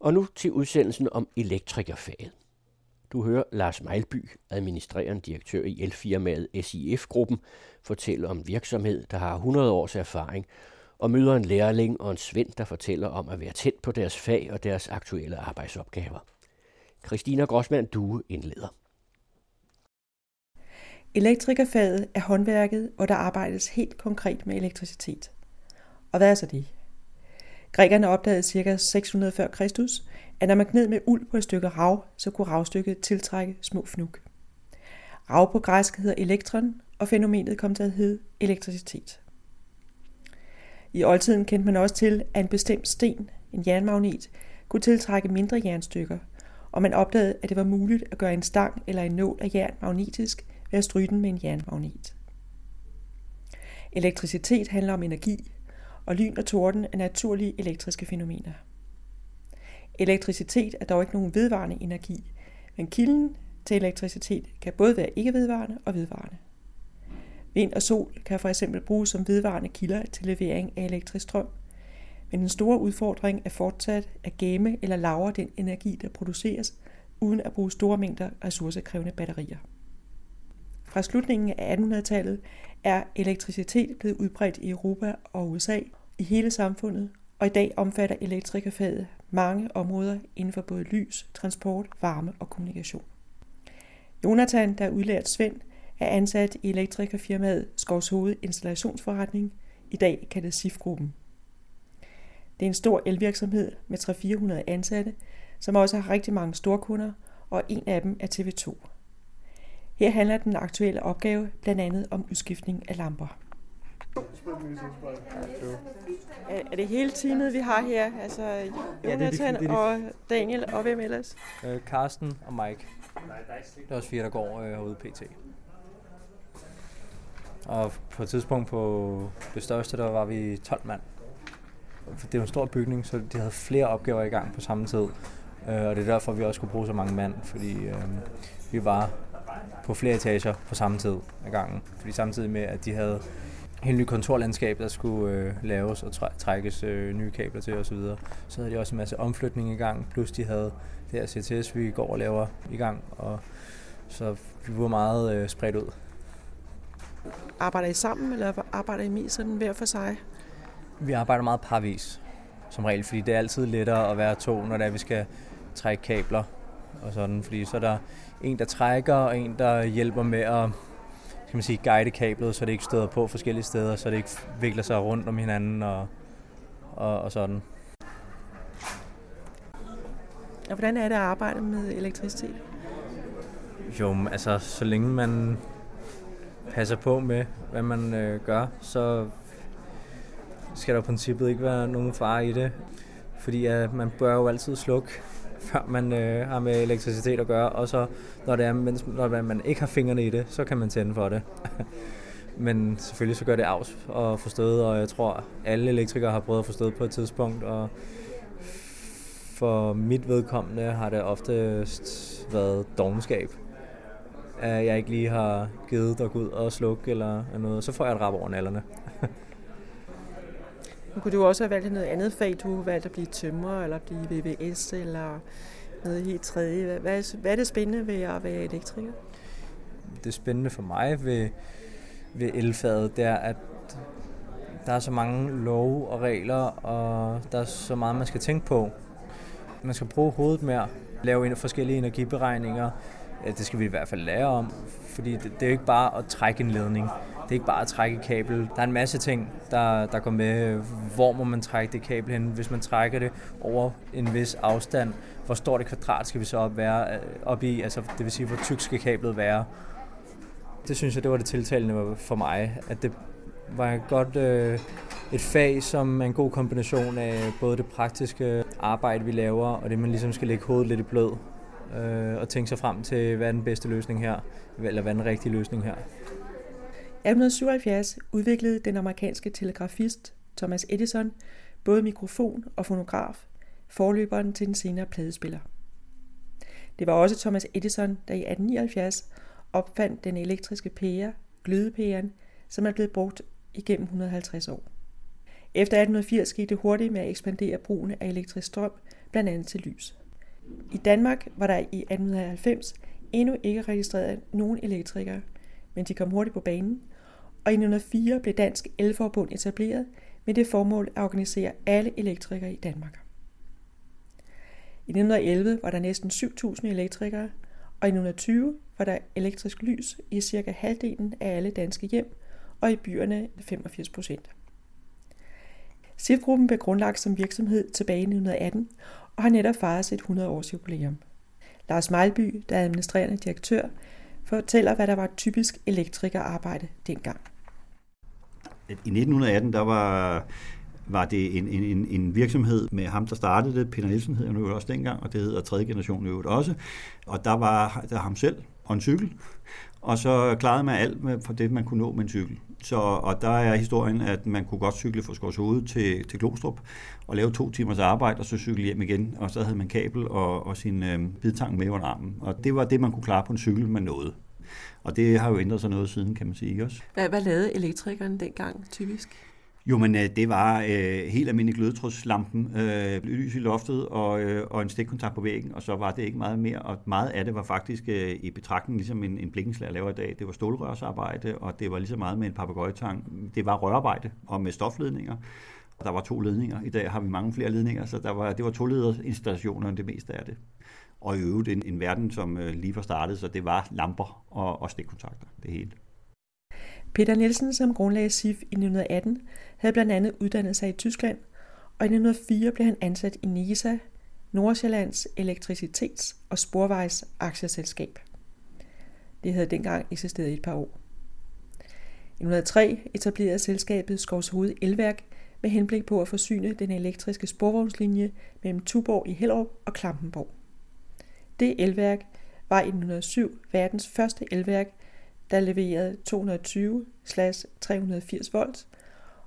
Og nu til udsendelsen om elektrikerfaget. Du hører Lars Mejlby, administrerende direktør i elfirmaet SIF-gruppen, fortælle om virksomhed, der har 100 års erfaring, og møder en lærling og en svend, der fortæller om at være tæt på deres fag og deres aktuelle arbejdsopgaver. Christina Grossmann Due indleder. Elektrikerfaget er håndværket, hvor der arbejdes helt konkret med elektricitet. Og hvad er så det? Grækerne opdagede ca. 600 før Kristus, at når man gned med uld på et stykke rav, så kunne ravstykket tiltrække små fnug. Rav på græsk hedder elektron, og fænomenet kom til at hedde elektricitet. I oldtiden kendte man også til, at en bestemt sten, en jernmagnet, kunne tiltrække mindre jernstykker, og man opdagede, at det var muligt at gøre en stang eller en nål af jern magnetisk ved at stryge den med en jernmagnet. Elektricitet handler om energi, og lyn og torden er naturlige elektriske fænomener. Elektricitet er dog ikke nogen vedvarende energi, men kilden til elektricitet kan både være ikke vedvarende og vedvarende. Vind og sol kan for eksempel bruges som vedvarende kilder til levering af elektrisk strøm, men den store udfordring er fortsat at gemme eller lagre den energi, der produceres, uden at bruge store mængder ressourcekrævende batterier. Fra slutningen af 1800-tallet er elektricitet blevet udbredt i Europa og USA i hele samfundet, og i dag omfatter elektrikerfaget mange områder inden for både lys, transport, varme og kommunikation. Jonathan, der er udlært Svend, er ansat i elektrikerfirmaet Skovs Hoved Installationsforretning, i dag kaldet SIF-gruppen. Det er en stor elvirksomhed med 300-400 ansatte, som også har rigtig mange storkunder, og en af dem er TV2. Her handler den aktuelle opgave blandt andet om udskiftning af lamper. Er det hele teamet, vi har her? Altså Jonathan ja, det er og Daniel og hvem ellers? Øh, Karsten og Mike. Det er også fire, der går øh, herude pt. Og på et tidspunkt på det største, der var vi 12 mand. Det er en stor bygning, så de havde flere opgaver i gang på samme tid. Øh, og det er derfor, vi også kunne bruge så mange mand, fordi øh, vi var på flere etager på samme tid af gangen. Fordi samtidig med, at de havde helt nyt kontorlandskab, der skulle øh, laves og trækkes øh, nye kabler til osv. Så, så havde de også en masse omflytning i gang, plus de havde det her CTS, vi går og laver i gang, og så vi var meget øh, spredt ud. Arbejder I sammen, eller arbejder I mest sådan hver for sig? Vi arbejder meget parvis, som regel, fordi det er altid lettere at være to, når det er, vi skal trække kabler og sådan, fordi så er der en, der trækker, og en, der hjælper med at skal man sige, guide kablet, så det ikke støder på forskellige steder, så det ikke vikler sig rundt om hinanden og, og, og sådan. Og hvordan er det at arbejde med elektricitet? Jo, altså så længe man passer på med, hvad man øh, gør, så skal der i princippet ikke være nogen fare i det. Fordi at man bør jo altid slukke før man øh, har med elektricitet at gøre, og så når, det er, mens, når man ikke har fingrene i det, så kan man tænde for det. Men selvfølgelig så gør det afs at forstå og jeg tror, alle elektrikere har prøvet at forstå på et tidspunkt, og for mit vedkommende har det ofte været dogenskab. At jeg ikke lige har givet dig gå ud og slukke eller noget, så får jeg et rap over nallerne. Nu kunne du også have valgt noget andet fag. Du kunne valgt at blive tømrer, eller blive VVS, eller noget helt tredje. Hvad er, hvad er det spændende ved at være elektriker? Det spændende for mig ved, ved elfaget, det er, at der er så mange love og regler, og der er så meget, man skal tænke på. Man skal bruge hovedet mere, lave forskellige energiberegninger. Det skal vi i hvert fald lære om, fordi det, det er jo ikke bare at trække en ledning. Det er ikke bare at trække et kabel. Der er en masse ting, der, der går med. Hvor må man trække det kabel hen? Hvis man trækker det over en vis afstand, hvor stort et kvadrat skal vi så op, være, øh, op i? Altså, det vil sige, hvor tyk skal kablet være? Det synes jeg, det var det tiltalende for mig. At det var et godt øh, et fag, som er en god kombination af både det praktiske arbejde, vi laver, og det, man ligesom skal lægge hovedet lidt i blød øh, og tænke sig frem til, hvad er den bedste løsning her, eller hvad er den rigtige løsning her. 1877 udviklede den amerikanske telegrafist Thomas Edison både mikrofon og fonograf, forløberen til den senere pladespiller. Det var også Thomas Edison, der i 1879 opfandt den elektriske pære, glødepæren, som er blevet brugt igennem 150 år. Efter 1880 gik det hurtigt med at ekspandere brugen af elektrisk strøm, blandt andet til lys. I Danmark var der i 1890 endnu ikke registreret nogen elektrikere, men de kom hurtigt på banen, og i 1904 blev Dansk Elforbund etableret med det formål at organisere alle elektrikere i Danmark. I 1911 var der næsten 7.000 elektrikere, og i 1920 var der elektrisk lys i cirka halvdelen af alle danske hjem, og i byerne 85 procent. SIF-gruppen blev grundlagt som virksomhed tilbage i 1918 og har netop fejret sit 100 års jubilæum. Lars Mejlby, der er administrerende direktør, fortæller, hvad der var et typisk elektrikerarbejde dengang. I 1918 der var, var det en, en, en virksomhed med ham, der startede det. Peter Nielsen hed han jo også dengang, og det hedder tredje generation jo også. Og der var der ham selv og en cykel, og så klarede man alt for det, man kunne nå med en cykel. Så, og der er historien, at man kunne godt cykle fra Skorshoved til, til Glostrup og lave to timers arbejde, og så cykle hjem igen. Og så havde man kabel og, og sin øh, bidtang med under armen. Og det var det, man kunne klare på en cykel, man nåede. Og det har jo ændret sig noget siden, kan man sige også. Hvad, hvad lavede elektrikeren dengang typisk? Jo, men øh, det var øh, helt almindelig glødetrådslampen, øh, lys i loftet og, øh, og en stikkontakt på væggen, og så var det ikke meget mere. Og meget af det var faktisk øh, i betragtning ligesom en, en blikkenslager laver i dag. Det var stålrørsarbejde, og det var lige så meget med en papegøjetang. Det var rørarbejde og med stofledninger. Der var to ledninger. I dag har vi mange flere ledninger, så der var, det var to installationer det meste af det. Og i øvrigt en, en verden, som øh, lige var startet, så det var lamper og, og stikkontakter, det hele. Peter Nielsen, som grundlagde SIF i 1918, havde blandt andet uddannet sig i Tyskland, og i 1904 blev han ansat i NISA, Nordsjællands Elektricitets- og Sporvejs Aktieselskab. Det havde dengang eksisteret i et par år. I 1903 etablerede selskabet Skovshoved Elværk med henblik på at forsyne den elektriske sporvognslinje mellem Tuborg i Hellerup og Klampenborg. Det elværk var i 1907 verdens første elværk, der leverede 220-380 volt,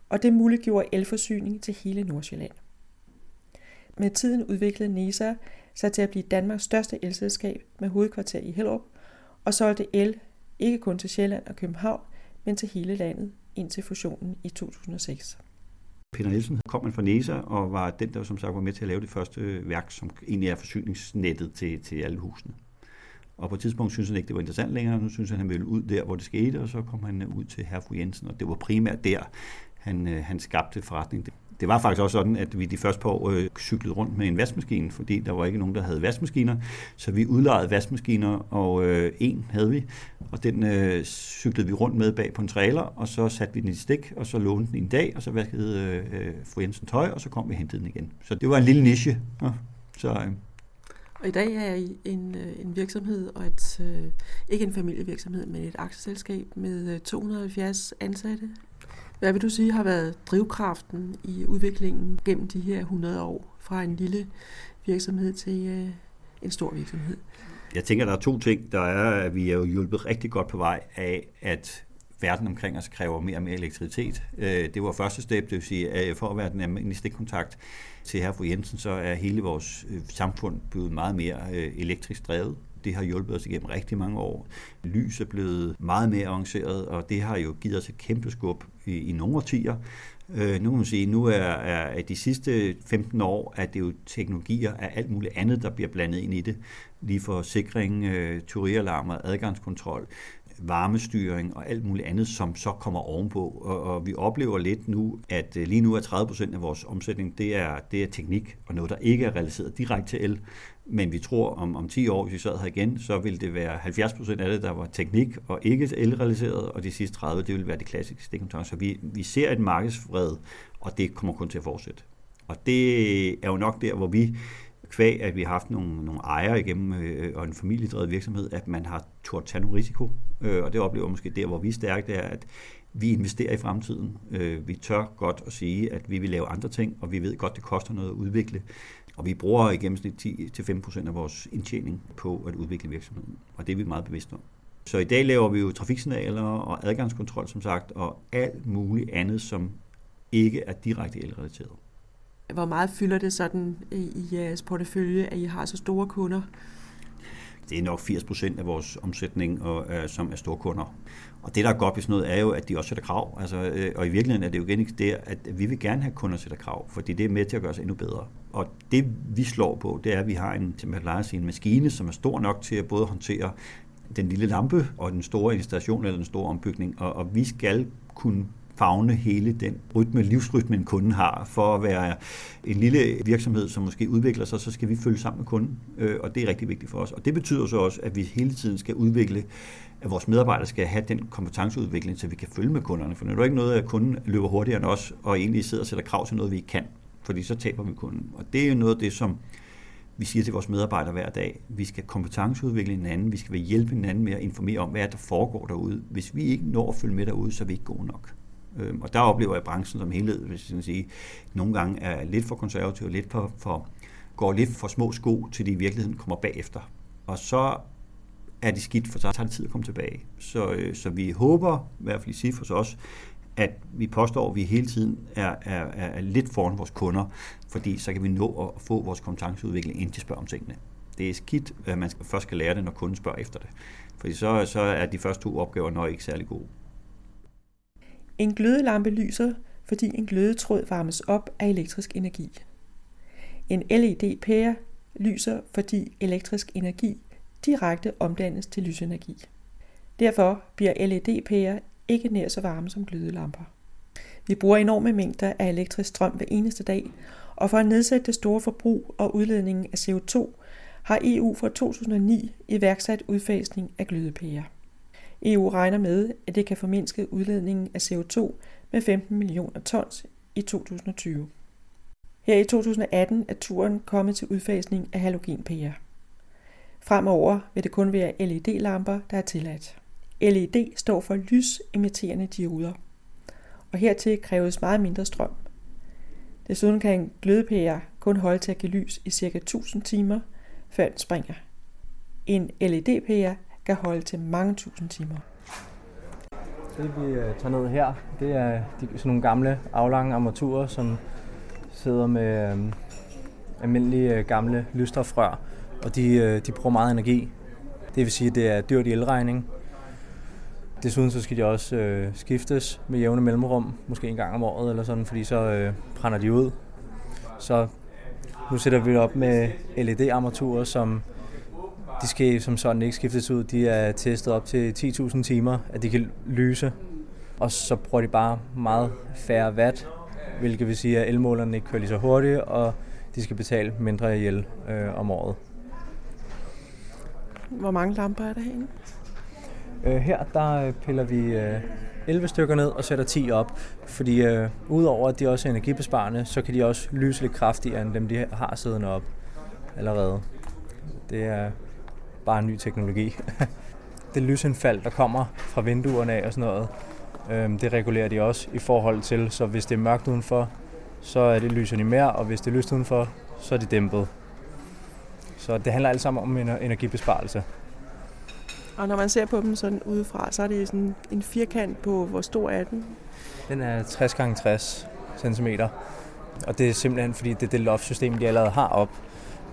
og det muliggjorde elforsyning til hele Nordsjælland. Med tiden udviklede NESA sig til at blive Danmarks største elselskab med hovedkvarter i Hellerup, og solgte el ikke kun til Sjælland og København, men til hele landet indtil fusionen i 2006. Peter Nielsen kom man fra NESA og var den, der som sagt var med til at lave det første værk, som egentlig er forsyningsnettet til, til alle husene. Og på et tidspunkt synes han ikke, det var interessant længere. Nu synes han, han ville ud der, hvor det skete, og så kom han øh, ud til Herfru Jensen, og det var primært der, han, øh, han skabte forretning. Det var faktisk også sådan, at vi de første par år øh, cyklede rundt med en vaskemaskine, fordi der var ikke nogen, der havde vaskemaskiner. Så vi udlejede vaskemaskiner, og øh, en havde vi, og den øh, cyklede vi rundt med bag på en trailer, og så satte vi den i stik, og så lånte den en dag, og så vaskede øh, øh fru Jensen tøj, og så kom vi og hentede den igen. Så det var en lille niche. Ja. Så, øh, og i dag er jeg I en, øh, en virksomhed, og et, øh, ikke en familievirksomhed, men et aktieselskab med øh, 270 ansatte. Hvad vil du sige har været drivkraften i udviklingen gennem de her 100 år fra en lille virksomhed til en stor virksomhed? Jeg tænker, der er to ting. Der er, at vi er jo hjulpet rigtig godt på vej af, at verden omkring os kræver mere og mere elektricitet. Øh, det var første step, det vil sige, at for at være den almindelige stikkontakt til herre fru Jensen, så er hele vores øh, samfund blevet meget mere øh, elektrisk drevet. Det har hjulpet os igennem rigtig mange år. Lys er blevet meget mere avanceret, og det har jo givet os et kæmpe skub i, i nogle årtier. Øh, nu kan man sige, nu er, er de sidste 15 år, at det jo teknologier af alt muligt andet, der bliver blandet ind i det. Lige for sikring, øh, turialarmer, adgangskontrol, varmestyring og alt muligt andet, som så kommer ovenpå. Og, og vi oplever lidt nu, at øh, lige nu er 30 procent af vores omsætning, det er, det er teknik og noget, der ikke er relateret direkte til el. Men vi tror, om, om 10 år, hvis vi sad her igen, så vil det være 70 procent af det, der var teknik og ikke elrelateret, og de sidste 30, det vil være det klassiske stikkontakt. Så vi, vi ser et markedsfred, og det kommer kun til at fortsætte. Og det er jo nok der, hvor vi kvæg, at vi har haft nogle, nogle ejere igennem øh, og en familiedrevet virksomhed, at man har turt tage nogle risiko. Øh, og det oplever måske der, hvor vi er stærke, det er, at vi investerer i fremtiden. Øh, vi tør godt at sige, at vi vil lave andre ting, og vi ved godt, det koster noget at udvikle. Og vi bruger i gennemsnit 10-15% af vores indtjening på at udvikle virksomheden, og det er vi meget bevidste om. Så i dag laver vi jo trafiksignaler og adgangskontrol, som sagt, og alt muligt andet, som ikke er direkte elrelateret. Hvor meget fylder det sådan i jeres portefølje, at I har så store kunder? Det er nok 80 procent af vores omsætning, og, uh, som er store kunder. Og det, der er godt ved sådan noget, er jo, at de også sætter krav. Altså, øh, og i virkeligheden er det jo igen der, at vi vil gerne have kunder sætter krav, fordi det er med til at gøre os endnu bedre. Og det, vi slår på, det er, at vi har en, til at sige, en maskine, som er stor nok til at både håndtere den lille lampe og den store installation eller den store ombygning, og, og vi skal kunne fagne hele den rytme, livsrytme, kunden har. For at være en lille virksomhed, som måske udvikler sig, så skal vi følge sammen med kunden, øh, og det er rigtig vigtigt for os. Og det betyder så også, at vi hele tiden skal udvikle at vores medarbejdere skal have den kompetenceudvikling, så vi kan følge med kunderne. For det er ikke noget, at kunden løber hurtigere end os, og egentlig sidder og sætter krav til noget, vi ikke kan. Fordi så taber vi kunden. Og det er jo noget af det, som vi siger til vores medarbejdere hver dag. Vi skal kompetenceudvikle hinanden, vi skal hjælpe hinanden med at informere om, hvad der foregår derude. Hvis vi ikke når at følge med derude, så er vi ikke gode nok. Øhm, og der oplever jeg branchen som helhed, hvis jeg sige, nogle gange er lidt for konservativ, lidt for, for, går lidt for små sko, til de i virkeligheden kommer bagefter. Og så er det skidt, for så tager det tid at komme tilbage. Så, øh, så vi håber, i hvert fald i Sifos også, at vi påstår, at vi hele tiden er, er, er lidt foran vores kunder, fordi så kan vi nå at få vores kompetenceudvikling ind til spørge om tingene. Det er skidt, at man først skal lære det, når kunden spørger efter det. Fordi så, så er de første to opgaver nok ikke særlig gode. En glødelampe lyser, fordi en glødetråd varmes op af elektrisk energi. En LED-pære lyser, fordi elektrisk energi direkte omdannes til lysenergi. Derfor bliver LED-pærer ikke nær så varme som glødelamper. Vi bruger enorme mængder af elektrisk strøm hver eneste dag, og for at nedsætte det store forbrug og udledningen af CO2, har EU fra 2009 iværksat udfasning af glødepærer. EU regner med, at det kan formindske udledningen af CO2 med 15 millioner tons i 2020. Her i 2018 er turen kommet til udfasning af halogenpærer. Fremover vil det kun være LED-lamper, der er tilladt. LED står for lysemitterende dioder, og hertil kræves meget mindre strøm. Desuden kan en glødepære kun holde til at give lys i ca. 1000 timer, før den springer. En LED-pære kan holde til mange tusind timer. Det vi øh, tager ned her, det er de, sådan nogle gamle aflange armaturer, som sidder med øh, almindelige øh, gamle lysstofrør, og de, øh, de bruger meget energi. Det vil sige, at det er dyrt i elregning. Desuden så skal de også øh, skiftes med jævne mellemrum, måske en gang om året eller sådan, fordi så øh, brænder de ud. Så nu sætter vi op med LED-armaturer, som de skal som sådan ikke skiftes ud. De er testet op til 10.000 timer, at de kan lyse. Og så bruger de bare meget færre watt, hvilket vil sige, at elmålerne ikke kører lige så hurtigt, og de skal betale mindre i el øh, om året. Hvor mange lamper er der herinde? Øh, her der øh, piller vi øh, 11 stykker ned og sætter 10 op, fordi øh, udover at de også er energibesparende, så kan de også lyse lidt kraftigere end dem, de har siddende op allerede. Det er bare en ny teknologi. det lysindfald, der kommer fra vinduerne af og sådan noget, øh, det regulerer de også i forhold til, så hvis det er mørkt udenfor, så er det lyser de mere, og hvis det er lyst udenfor, så er det dæmpet. Så det handler alt sammen om energibesparelse. Og når man ser på dem sådan udefra, så er det sådan en firkant på, hvor stor er den? Den er 60 x 60 cm. Og det er simpelthen, fordi det er det loftsystem, de allerede har op.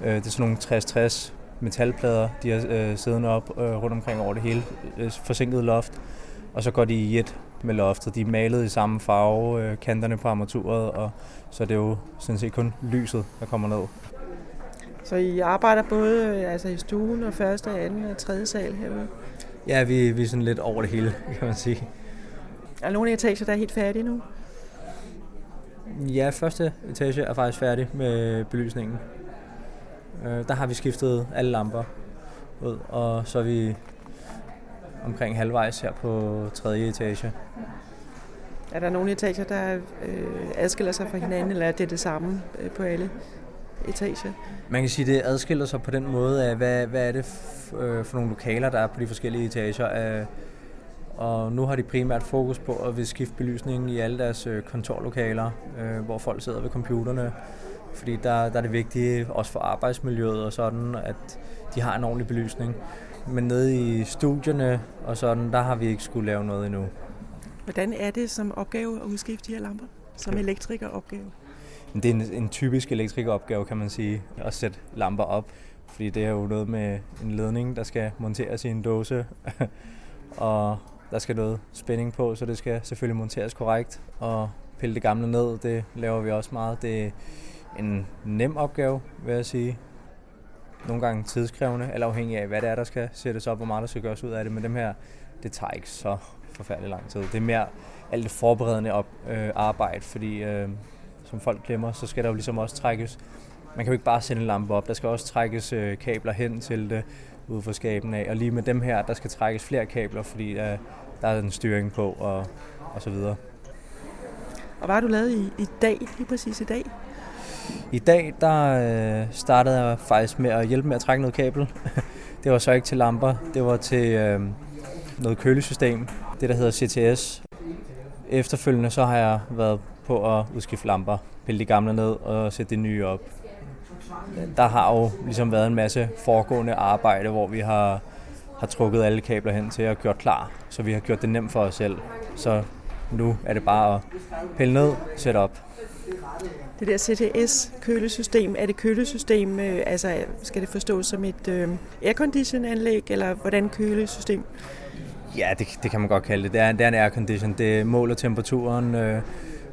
Øh, det er sådan nogle 60-60 metalplader, de har øh, siddende op øh, rundt omkring over det hele. Forsinket loft. Og så går de i et med loftet. De er malet i samme farve, kanterne på armaturet, og så er det jo sådan set kun lyset, der kommer ned. Så I arbejder både øh, altså i stuen og første, anden og tredje sal herude? Ja, vi, vi er sådan lidt over det hele, kan man sige. Er nogle etager, der er helt færdige nu? Ja, første etage er faktisk færdig med belysningen. Øh, der har vi skiftet alle lamper ud, og så er vi omkring halvvejs her på tredje etage. Er der nogle etager, der øh, adskiller sig fra hinanden, eller er det det samme øh, på alle? etage. Man kan sige, at det adskiller sig på den måde af, hvad, hvad er det øh, for nogle lokaler, der er på de forskellige etager. Og nu har de primært fokus på at vil skifte belysningen i alle deres øh, kontorlokaler, øh, hvor folk sidder ved computerne. Fordi der, der er det vigtige, også for arbejdsmiljøet og sådan, at de har en ordentlig belysning. Men nede i studierne og sådan, der har vi ikke skulle lave noget endnu. Hvordan er det som opgave at udskifte de her lamper? Som elektrikeropgave? det er en, en typisk elektrikeropgave, kan man sige, at sætte lamper op. Fordi det er jo noget med en ledning, der skal monteres i en dåse, og der skal noget spænding på, så det skal selvfølgelig monteres korrekt. Og pille det gamle ned, det laver vi også meget. Det en nem opgave, vil jeg sige. Nogle gange tidskrævende, eller afhængig af, hvad det er, der skal sættes op, hvor meget der skal gøres ud af det. Men dem her, det tager ikke så forfærdelig lang tid. Det er mere alt det forberedende op, øh, arbejde, fordi øh, som folk glemmer, så skal der jo ligesom også trækkes. Man kan jo ikke bare sende en lampe op, der skal også trækkes øh, kabler hen til det ude for skaben af. Og lige med dem her, der skal trækkes flere kabler, fordi øh, der er en styring på og, og så videre. Og hvad har du lavet i, i dag, lige præcis i dag? I dag der øh, startede jeg faktisk med at hjælpe med at trække noget kabel. det var så ikke til lamper, det var til øh, noget kølesystem, det der hedder CTS. Efterfølgende så har jeg været på at udskifte lamper, pille de gamle ned og sætte de nye op. Der har jo ligesom været en masse foregående arbejde, hvor vi har, har trukket alle kabler hen til og gjort klar, så vi har gjort det nemt for os selv. Så nu er det bare at pille ned, sætte op. Det der CTS-kølesystem, er det kølesystem, øh, altså skal det forstås som et øh, aircondition-anlæg, eller hvordan kølesystem? Ja, det, det kan man godt kalde det. Det er, det er en aircondition. Det måler temperaturen, øh,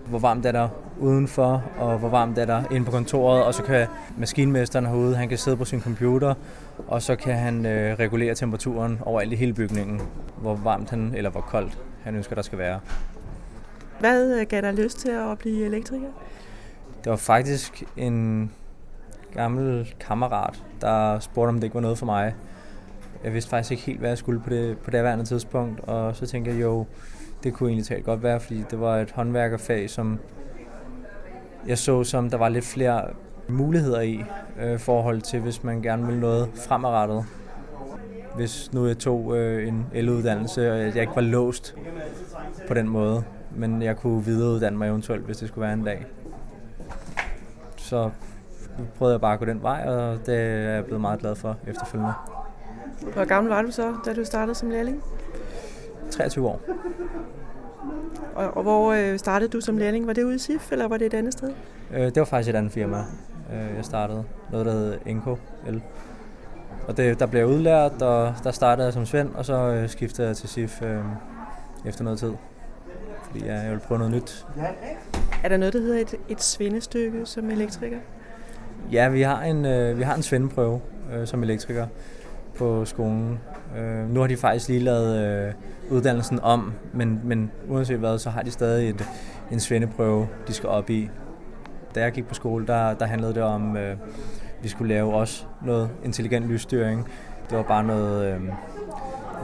hvor varmt er der udenfor, og hvor varmt er der inde på kontoret, og så kan maskinmesteren herude, han kan sidde på sin computer, og så kan han øh, regulere temperaturen overalt i hele bygningen, hvor varmt han, eller hvor koldt han ønsker, der skal være. Hvad øh, gav dig lyst til at blive elektriker? Det var faktisk en gammel kammerat, der spurgte, om det ikke var noget for mig. Jeg vidste faktisk ikke helt, hvad jeg skulle på det, på det værende tidspunkt, og så tænkte jeg, jo, det kunne egentlig talt godt være, fordi det var et håndværkerfag, som jeg så som, der var lidt flere muligheder i øh, forhold til, hvis man gerne vil noget fremadrettet. Hvis nu jeg tog øh, en eluddannelse, og jeg ikke var låst på den måde, men jeg kunne videreuddanne mig eventuelt, hvis det skulle være en dag. Så prøvede jeg bare at gå den vej, og det er jeg blevet meget glad for efterfølgende. Hvor gammel var du så, da du startede som lærling? 23 år. Og, og hvor øh, startede du som lærling? Var det ude i SIF, eller var det et andet sted? Øh, det var faktisk et andet firma, øh, jeg startede. Noget, der hed Enco L. Og det, der blev jeg udlært, og der startede jeg som Svend, og så øh, skiftede jeg til SIF øh, efter noget tid. Fordi jeg, jeg ville prøve noget nyt. Er der noget, der hedder et, et svendestykke som elektriker? Ja, vi har en, øh, vi har en svendeprøve øh, som elektriker på skolen. Øh, nu har de faktisk lige lavet øh, uddannelsen om, men, men uanset hvad, så har de stadig et, en svendeprøve, de skal op i. Da jeg gik på skole, der, der handlede det om, øh, vi skulle lave også noget intelligent lysstyring. Det var bare noget, øh,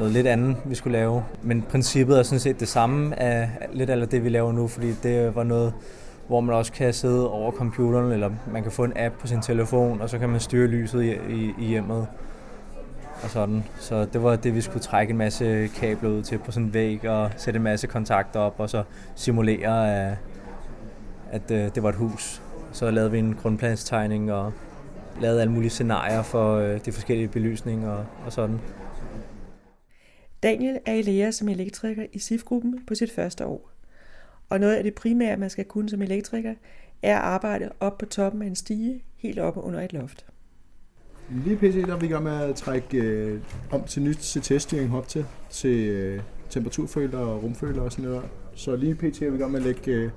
noget lidt andet, vi skulle lave. Men princippet er sådan set det samme af lidt af det, vi laver nu, fordi det var noget, hvor man også kan sidde over computeren, eller man kan få en app på sin telefon, og så kan man styre lyset i, i, i hjemmet og sådan. Så det var det, vi skulle trække en masse kabler ud til på sådan en væg og sætte en masse kontakter op og så simulere, at, at øh, det var et hus. Så lavede vi en grundplanstegning og lavede alle mulige scenarier for øh, de forskellige belysninger og, og sådan. Daniel er i lære som elektriker i SIF-gruppen på sit første år. Og noget af det primære, man skal kunne som elektriker, er at arbejde op på toppen af en stige, helt oppe under et loft. Lige pt. der er vi i gang med at trække øh, om til nyt CTS-styring op til, til øh, temperaturføler og rumføler og sådan noget. Så lige pt. er vi i gang med at lægge øh,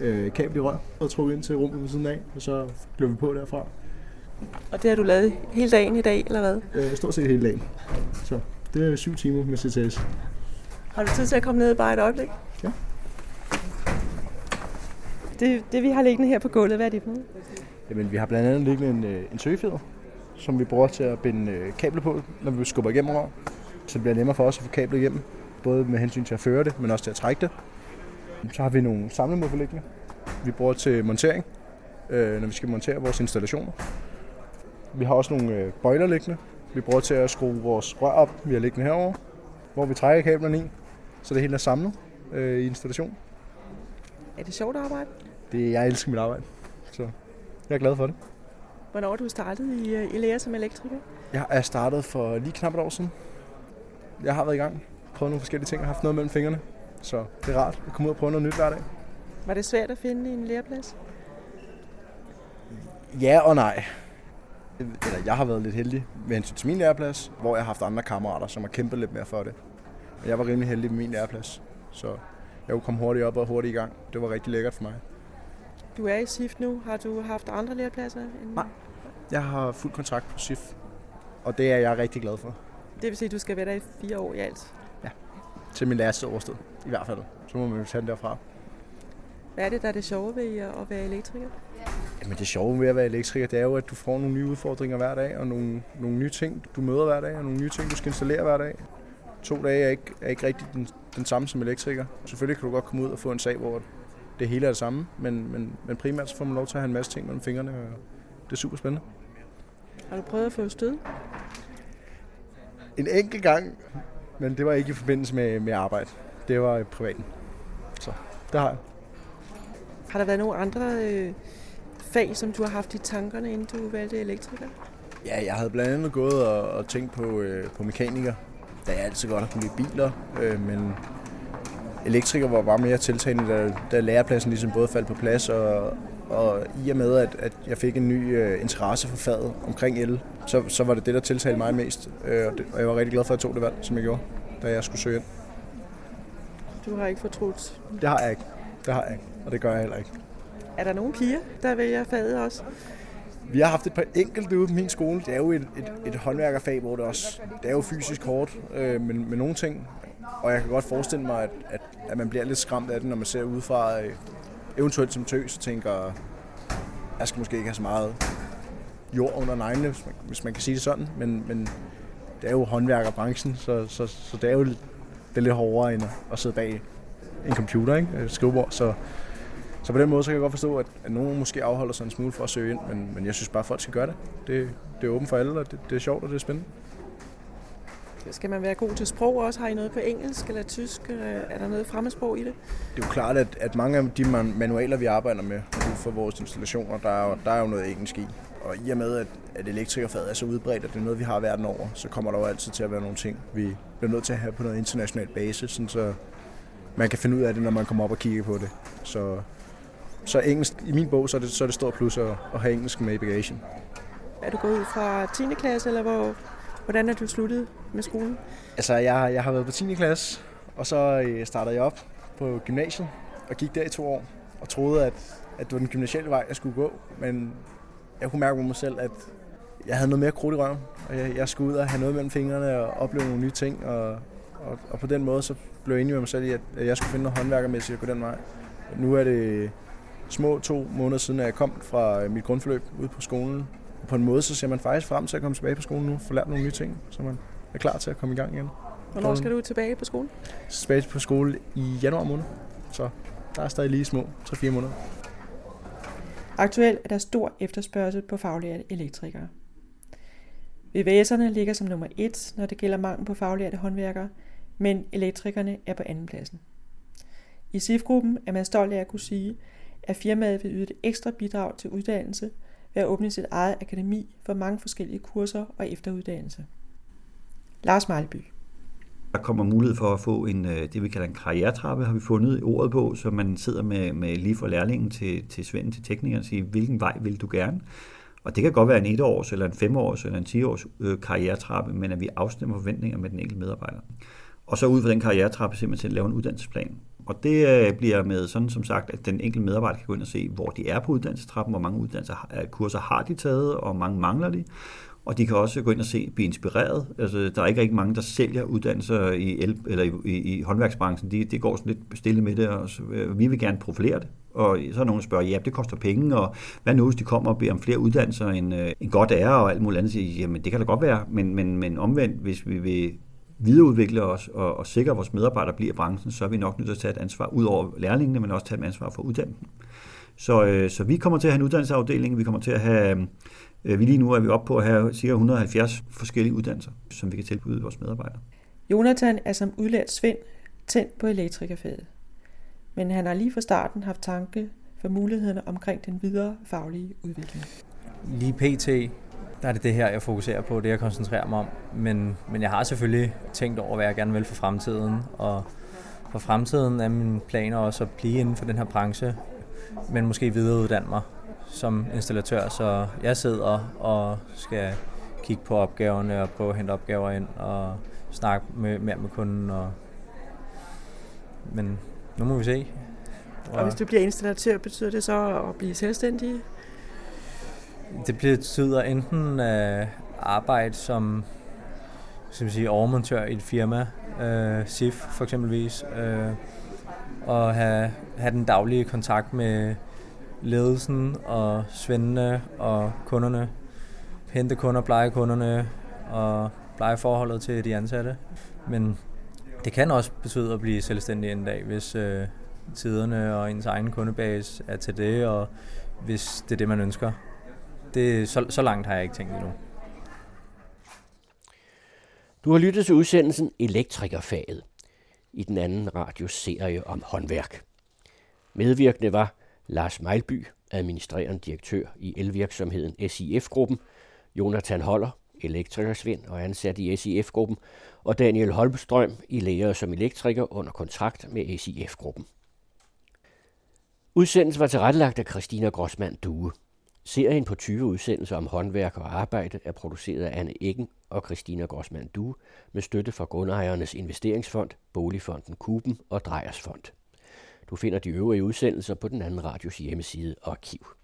øh, kabel i rør og trukket ind til rummet ved siden af, og så bliver vi på derfra. Og det har du lavet hele dagen i dag, eller hvad? Øh, stort set hele dagen. Så det er syv timer med CTS. Har du tid til at komme ned bare et øjeblik? Ja. Det, det vi har liggende her på gulvet, hvad er det for noget? Jamen, vi har blandt andet liggende en, øh, en søgefeder, som vi bruger til at binde øh, kabler på, når vi skubber igennem rør. Så det bliver nemmere for os at få kablet igennem, både med hensyn til at føre det, men også til at trække det. Så har vi nogle liggende, vi bruger til montering, øh, når vi skal montere vores installationer. Vi har også nogle øh, bøjler liggende, vi bruger til at skrue vores rør op, vi har liggende herover, hvor vi trækker kablerne i, så det hele er samlet øh, i installationen. Er det sjovt at arbejde? Det, jeg elsker mit arbejde, så jeg er glad for det. Hvornår du startet i, øh, i lære som elektriker? Jeg er startet for lige knap et år siden. Jeg har været i gang, prøvet nogle forskellige ting og haft noget mellem fingrene. Så det er rart at komme ud og prøve noget nyt hver dag. Var det svært at finde en læreplads? Ja og nej. Eller jeg har været lidt heldig med hensyn til min læreplads, hvor jeg har haft andre kammerater, som har kæmpet lidt mere for det. Men jeg var rimelig heldig med min læreplads, så jeg kunne komme hurtigt op og hurtigt i gang. Det var rigtig lækkert for mig. Du er i SIF nu. Har du haft andre lærepladser? End... Nej. Jeg har fuld kontrakt på SIF, og det er jeg rigtig glad for. Det vil sige, at du skal være der i fire år i alt? Til min læreste årsted, i hvert fald. Så må man jo tage den derfra. Hvad er det, der er det sjove ved at være elektriker? Jamen det sjove ved at være elektriker, det er jo, at du får nogle nye udfordringer hver dag, og nogle, nogle nye ting, du møder hver dag, og nogle nye ting, du skal installere hver dag. To dage er ikke, er ikke rigtig den, den samme som elektriker. Selvfølgelig kan du godt komme ud og få en sag, hvor det hele er det samme, men, men, men primært så får man lov til at have en masse ting mellem fingrene, og det er super spændende. Har du prøvet at få stød? En enkelt gang, men det var ikke i forbindelse med, med arbejde. Det var privaten. Så det har jeg. Har der været nogle andre øh, fag, som du har haft i tankerne, inden du valgte elektriker? Ja, jeg havde blandt andet gået og, og tænkt på, øh, på mekaniker, da jeg altid godt har kunne lide biler, øh, men elektriker var bare mere tiltagende, da, da lærepladsen ligesom både faldt på plads, og, og i og med, at, at jeg fik en ny øh, interesse for faget omkring el, så, så var det det, der tiltalte mig mest, øh, og, det, og jeg var rigtig glad for, at jeg tog det valg, som jeg gjorde, da jeg skulle søge ind. Du har ikke fortrudt? Det har jeg ikke. Det har jeg ikke, og det gør jeg heller ikke. Er der nogle piger, der vælger faget også? Vi har haft et par enkelte ude på min skole. Det er jo et, et, et håndværkerfag, hvor det også det er jo fysisk hårdt øh, med, med nogle ting. Og jeg kan godt forestille mig, at, at, at man bliver lidt skræmt af det, når man ser udefra, øh, eventuelt som tøs, og tænker, jeg skal måske ikke have så meget jord under neglene, hvis man, hvis man kan sige det sådan. Men, men det er jo håndværkerbranchen, så, så, så det er jo det er lidt hårdere end at sidde bag en computer, ikke? Et skrivebord. Så, så på den måde så kan jeg godt forstå, at, at nogen måske afholder sig en smule for at søge ind, men, men jeg synes bare, at folk skal gøre det. Det, det er åbent for alle, og det, det er sjovt, og det er spændende. Skal man være god til sprog også? Har I noget på engelsk eller tysk? Er der noget fremmedsprog i det? Det er jo klart, at, at mange af de manualer, vi arbejder med for vores installationer, der er, jo, der er jo noget engelsk i. Og i og med, at, at elektrikerfaget er så udbredt, at det er noget, vi har verden over, så kommer der jo altid til at være nogle ting, vi bliver nødt til at have på noget international basis, sådan så man kan finde ud af det, når man kommer op og kigger på det. Så, så engelsk, i min bog, så er det, så er det stort plus at, at have engelsk med i bagagen. Er du gået ud fra 10. klasse, eller hvor, hvordan er du sluttet med skolen? Altså, jeg, jeg har været på 10. klasse, og så øh, startede jeg op på gymnasiet, og gik der i to år, og troede, at, at det var den gymnasielle vej, jeg skulle gå. Men jeg kunne mærke på mig selv, at jeg havde noget mere krudt i røven, og jeg, jeg skulle ud og have noget mellem fingrene og opleve nogle nye ting, og, og, og på den måde så blev jeg enig med mig selv i, at jeg skulle finde noget håndværkermæssigt at gå den vej. Nu er det små to måneder siden, at jeg kom fra mit grundforløb ud på skolen. Og på en måde, så ser man faktisk frem til at komme tilbage på skolen nu, få lært nogle nye ting, så man er klar til at komme i gang igen. Hvornår skal du tilbage på skole? Tilbage på skole i januar måned, så der er stadig lige små 3-4 måneder. Aktuelt er der stor efterspørgsel på faglærte elektrikere. VVS'erne ligger som nummer et, når det gælder mangel på faglærte håndværkere, men elektrikerne er på anden pladsen. I SIF-gruppen er man stolt af at kunne sige, at firmaet vil yde et ekstra bidrag til uddannelse ved at åbne sit eget akademi for mange forskellige kurser og efteruddannelse. Lars Marleby. Der kommer mulighed for at få en, øh, det vi kalder en karrieretrappe, har vi fundet ordet på, så man sidder med, med lige fra lærlingen til, til Svend, til teknikeren og siger, hvilken vej vil du gerne? Og det kan godt være en etårs, eller en femårs, eller en 10-års øh, karrieretrappe, men at vi afstemmer forventninger med den enkelte medarbejder. Og så ud fra den karrieretrappe simpelthen lave en uddannelsesplan. Og det øh, bliver med sådan som sagt, at den enkelte medarbejder kan gå ind og se, hvor de er på uddannelsestrappen, hvor mange uddannelser, øh, kurser har de taget, og hvor mange mangler de. Og de kan også gå ind og se, blive inspireret. Altså, der er ikke rigtig mange, der sælger uddannelser i, el, eller i, i, i håndværksbranchen. De, de går sådan lidt stille med det, og så, øh, vi vil gerne profilere det. Og så er nogen, der spørger, ja, det koster penge, og hvad nu, hvis de kommer og beder om flere uddannelser end, øh, end godt er, og alt muligt andet, siger, jamen det kan da godt være, men, men, men omvendt, hvis vi vil videreudvikle os og, og sikre, at vores medarbejdere bliver i branchen, så er vi nok nødt til at tage et ansvar ud over lærlingene, men også tage et ansvar for uddannelsen. Så, øh, så vi kommer til at have en uddannelsesafdeling, vi kommer til at have, øh, vi lige nu er vi oppe på at have ca. 170 forskellige uddannelser, som vi kan tilbyde vores medarbejdere. Jonathan er som udlært Svend tændt på elektrikerfaget. Men han har lige fra starten haft tanke for mulighederne omkring den videre faglige udvikling. Lige pt der er det det her, jeg fokuserer på, det jeg koncentrerer mig om. Men, men jeg har selvfølgelig tænkt over, hvad jeg gerne vil for fremtiden. Og for fremtiden er min planer også at blive inden for den her branche, men måske videreuddanne mig, som installatør, så jeg sidder og skal kigge på opgaverne og prøve at hente opgaver ind og snakke med, mere med kunden. Og, men nu må vi se. Og hvis du bliver installatør, betyder det så at blive selvstændig? Det betyder enten øh, arbejde som skal man sige, overmontør i et firma, øh, SIF for eksempelvis, øh, og have, have den daglige kontakt med ledelsen og svendene og kunderne, hente kunder, pleje kunderne og pleje forholdet til de ansatte. Men det kan også betyde at blive selvstændig en dag, hvis øh, tiderne og ens egen kundebase er til det, og hvis det er det, man ønsker. Det, så, så langt har jeg ikke tænkt endnu. Du har lyttet til udsendelsen Elektrikerfaget i den anden radioserie om håndværk. Medvirkende var Lars Mejlby, administrerende direktør i elvirksomheden SIF-gruppen, Jonathan Holler, elektrikersvend og ansat i SIF-gruppen, og Daniel Holmstrøm i lærer som elektriker under kontrakt med SIF-gruppen. Udsendelsen var tilrettelagt af Christina Grossmann Due. Serien på 20 udsendelser om håndværk og arbejde er produceret af Anne Eggen og Christina Grossmann Due med støtte fra Grundejernes Investeringsfond, Boligfonden Kuben og Drejers Fond. Du finder de øvrige udsendelser på den anden radios hjemmeside og arkiv.